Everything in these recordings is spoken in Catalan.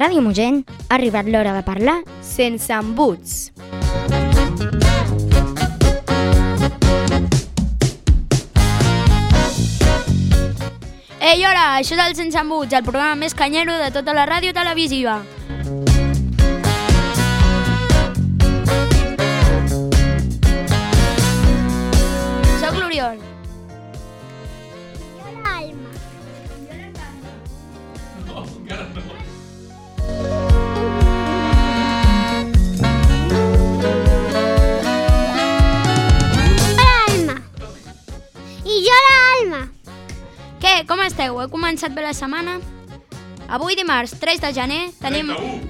Ràdio Mogent ha arribat l'hora de parlar sense embuts. Ei, hola! Això és el Sense Embuts, el programa més canyero de tota la ràdio televisiva. Començat bé la setmana? Avui dimarts 3 de gener tenim... 31.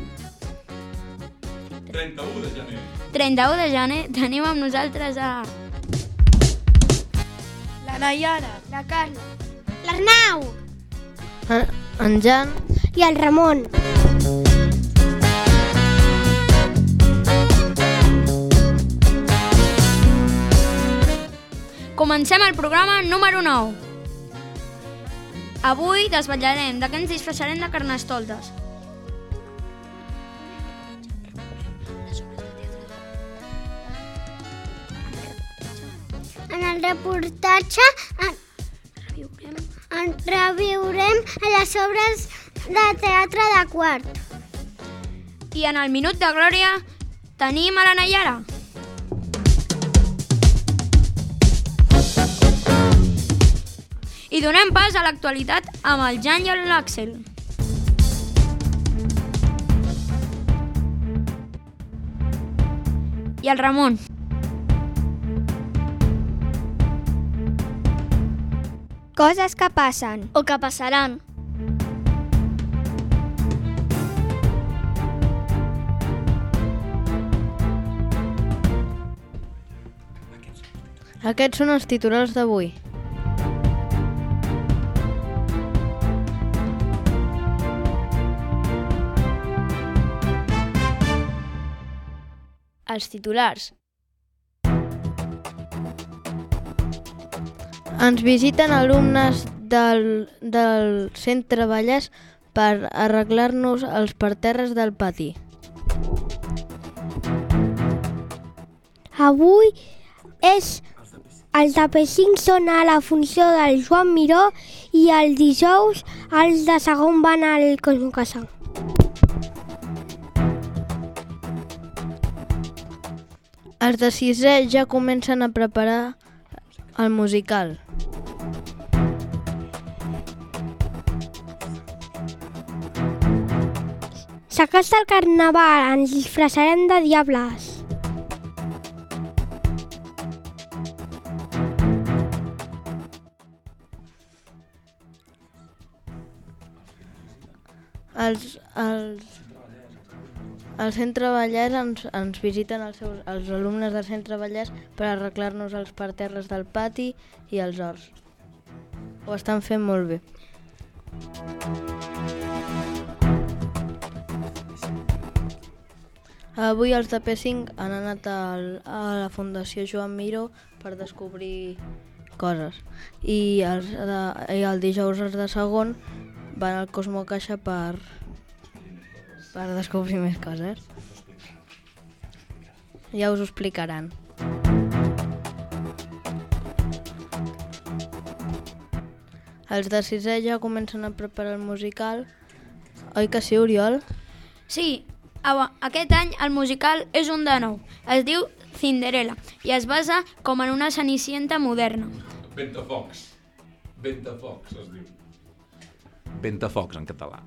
31 de gener. 31 de gener tenim amb nosaltres a... La Nayara. La Carla. L'Arnau. En Jan I el Ramon. Comencem el programa número 9. Avui desvetllarem de què ens disfressarem de carnestoltes. En el reportatge en, en reviurem les obres de teatre de quart. I en el minut de glòria tenim a la Nayara. I donem pas a l'actualitat amb el Jan i l'Àxel. I el Ramon. coses que passen. O que passaran. Aquests són els titulars d'avui. Els titulars. Ens visiten alumnes del, del Centre Vallès per arreglar-nos els parterres del pati. Avui és el de P5 són a la funció del Joan Miró i el dijous els de segon van al Cosmo Els de sisè ja comencen a preparar el musical. S'acosta el carnaval, ens disfressarem de diables. Els, els, el Centre Vallès ens, ens visiten els, seus, els alumnes del Centre Vallès per arreglar-nos els parterres del pati i els horts. Ho estan fent molt bé. Avui els de P5 han anat al, a la Fundació Joan Miró per descobrir coses. I, els de, i el dijous els de segon van al Cosmo Caixa per, per descobrir més coses. Ja us ho explicaran. Els de sisè ja comencen a preparar el musical. Oi que sí, Oriol? Sí, a- aquest any el musical és un de nou. Es diu Cinderella i es basa com en una cenicienta moderna. Ventafocs. Ventafocs, es diu. Ventafocs, en català.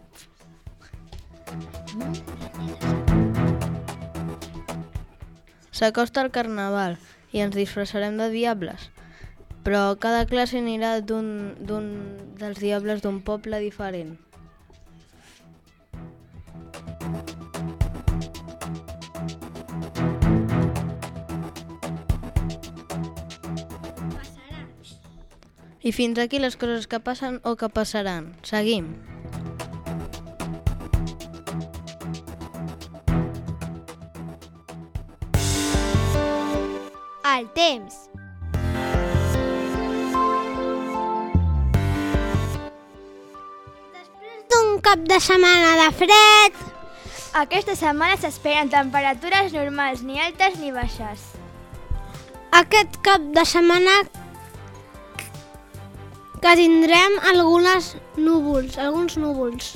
S'acosta el carnaval i ens disfressarem de diables. Però cada classe anirà d'un dels diables d'un poble diferent. I fins aquí les coses que passen o que passaran. Seguim. El temps. Després d'un cap de setmana de fred, Aquesta setmana s'esperen temperatures normals, ni altes ni baixes. Aquest cap de setmana que tindrem algunes núvols, alguns núvols.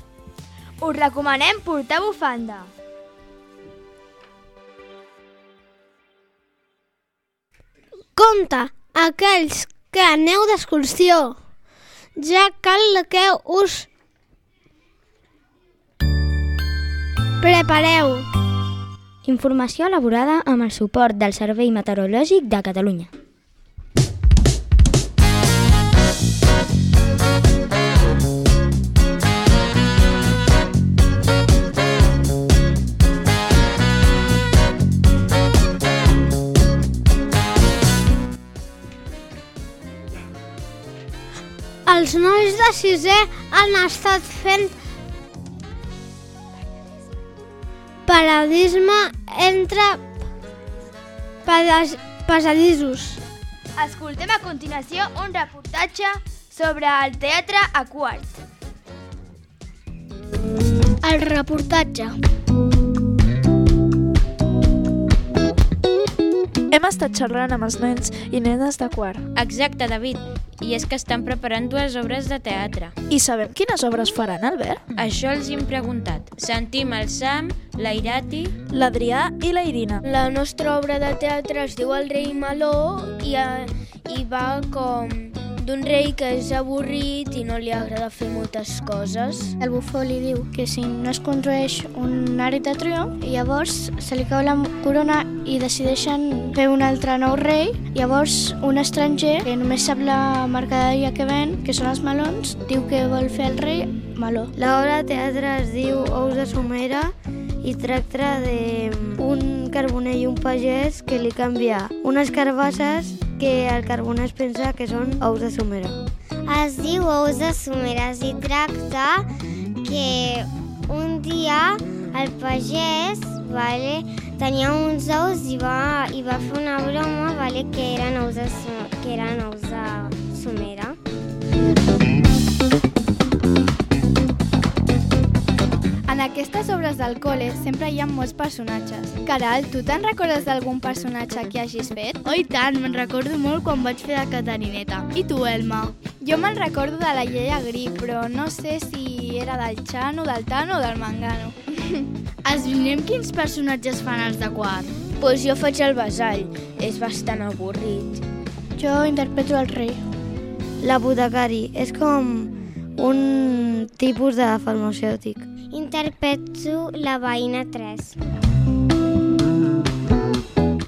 Us recomanem portar bufanda. Compte, aquells que aneu d'excursió, ja cal que us prepareu. Informació elaborada amb el suport del Servei Meteorològic de Catalunya. Els nois de sisè han estat fent paradisme entre pedas passadissos. Escoltem a continuació un reportatge sobre el teatre a quart. El reportatge. Hem estat xerrant amb els nens i nenes de quart. Exacte, David. I és que estan preparant dues obres de teatre. I sabem quines obres faran, Albert? Això els hem preguntat. Sentim el Sam, la Irati... L'Adrià i la Irina. La nostra obra de teatre es diu El rei Meló i, eh, i va com d'un rei que és avorrit i no li agrada fer moltes coses. El bufó li diu que si no es construeix un àrit de triomf, llavors se li cau la corona i decideixen fer un altre nou rei. Llavors, un estranger, que només sap la mercaderia que ven, que són els melons, diu que vol fer el rei meló. L'obra de teatre es diu Ous de Somera i tracta d'un carboner i un pagès que li canvia unes carbasses que el carbonès pensa que són ous de somera. Es diu ous de someres i tracta que un dia el pagès vale, tenia uns ous i va, i va fer una broma vale, que eren ous de, que eren ous de obres del col·le sempre hi ha molts personatges. Caral, tu te'n recordes d'algun personatge que hagis fet? Oh, i tant, me'n recordo molt quan vaig fer de Catarineta. I tu, Elma? Jo me'n recordo de la Lleia Gri, però no sé si era del Xano, del Tano o del Mangano. Esbrinem quins personatges fan els de quart. Pues jo faig el vasall. És bastant avorrit. Jo interpreto el rei. L'apotecari és com un tipus de farmacèutic. Interpreto la veïna 3.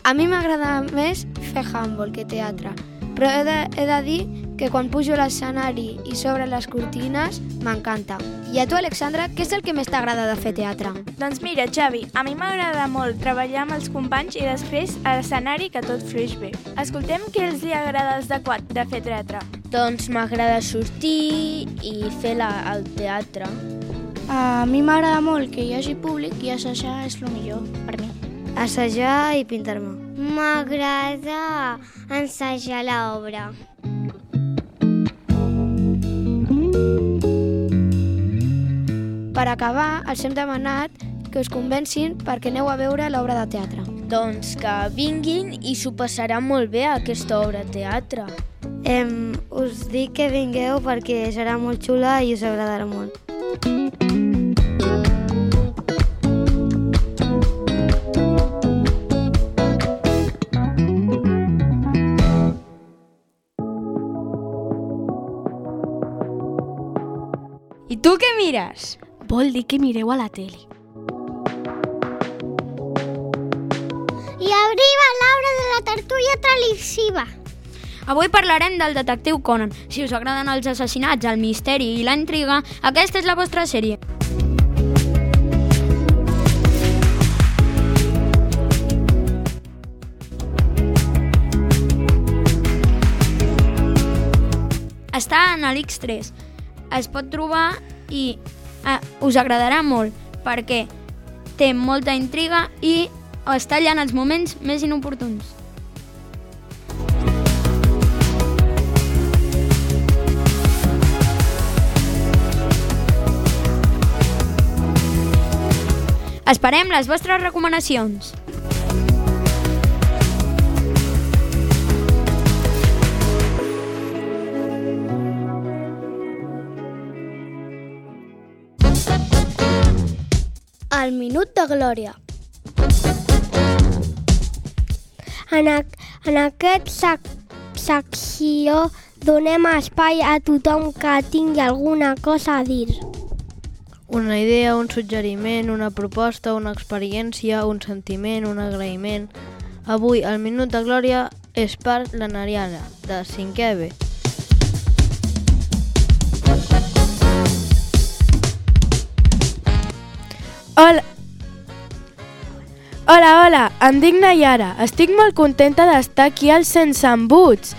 A mi m'agrada més fer handball que teatre, però he de, he de dir que quan pujo a l'escenari i sobre les cortines m'encanta. I a tu, Alexandra, què és el que més t'agrada de fer teatre? Doncs mira, Xavi, a mi m'agrada molt treballar amb els companys i després a l'escenari que tot fluix bé. Escoltem què els hi agrada als de quart de fer teatre. Doncs m'agrada sortir i fer la, el teatre. A mi m'agrada molt que hi hagi públic i assajar és el millor per mi. Assajar i pintar-me. M'agrada ensajar l'obra. Per acabar, els hem demanat que us convencin perquè aneu a veure l'obra de teatre. Doncs que vinguin i s'ho passaran molt bé aquesta obra de teatre. Em, us dic que vingueu perquè serà molt xula i us agradarà molt. Tu què mires? Vol dir que mireu a la tele. I arriba l'hora de la tertúlia televisiva. Avui parlarem del detectiu Conan. Si us agraden els assassinats, el misteri i la intriga, aquesta és la vostra sèrie. Està en l'X3. Es pot trobar i eh, us agradarà molt perquè té molta intriga i està allà en els moments més inoportuns. Esperem les vostres recomanacions. El minut de glòria. En, a, en aquest sac, secció donem espai a tothom que tingui alguna cosa a dir. Una idea, un suggeriment, una proposta, una experiència, un sentiment, un agraïment. Avui el Minut de Glòria és per la Nariana, de 5è Hola. Hola, hola, em dic Nayara. Estic molt contenta d'estar aquí al Sense Embuts.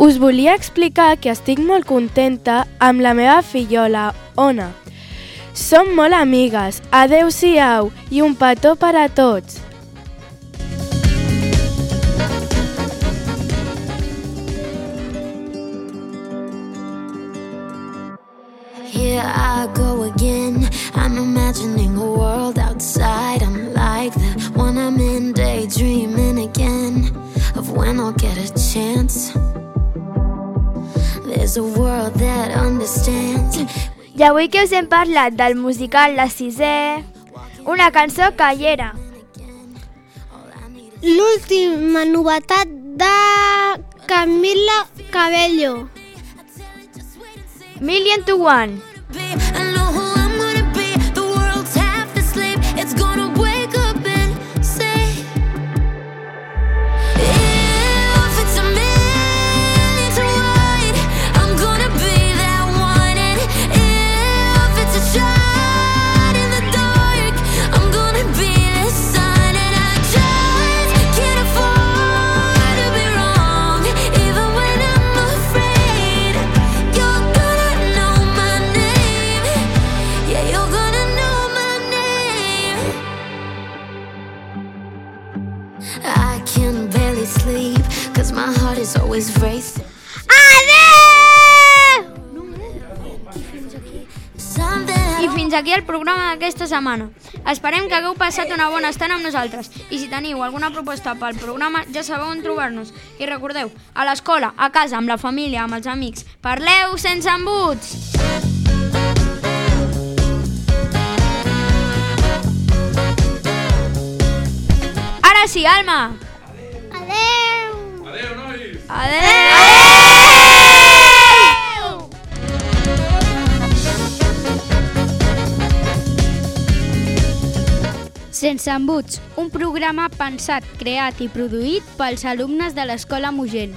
Us volia explicar que estic molt contenta amb la meva fillola, Ona. Som molt amigues. Adeu-siau i un petó per a tots. Here I go again. I'm imagining a world outside. I'm like the one I'm in, daydreaming again of when I'll get a chance. There's a world that understands. I avui que us hem parlat del musical La Sisè, una cançó que hi era. L'última novetat de Camila Cabello. Million to One. Fins aquí el programa d'aquesta setmana. Esperem que hagueu passat una bona estona amb nosaltres. I si teniu alguna proposta pel programa, ja sabeu on trobar-nos. I recordeu, a l'escola, a casa, amb la família, amb els amics, parleu sense embuts! Ara sí, Alma! Sense embuts, un programa pensat, creat i produït pels alumnes de l'Escola Mogent.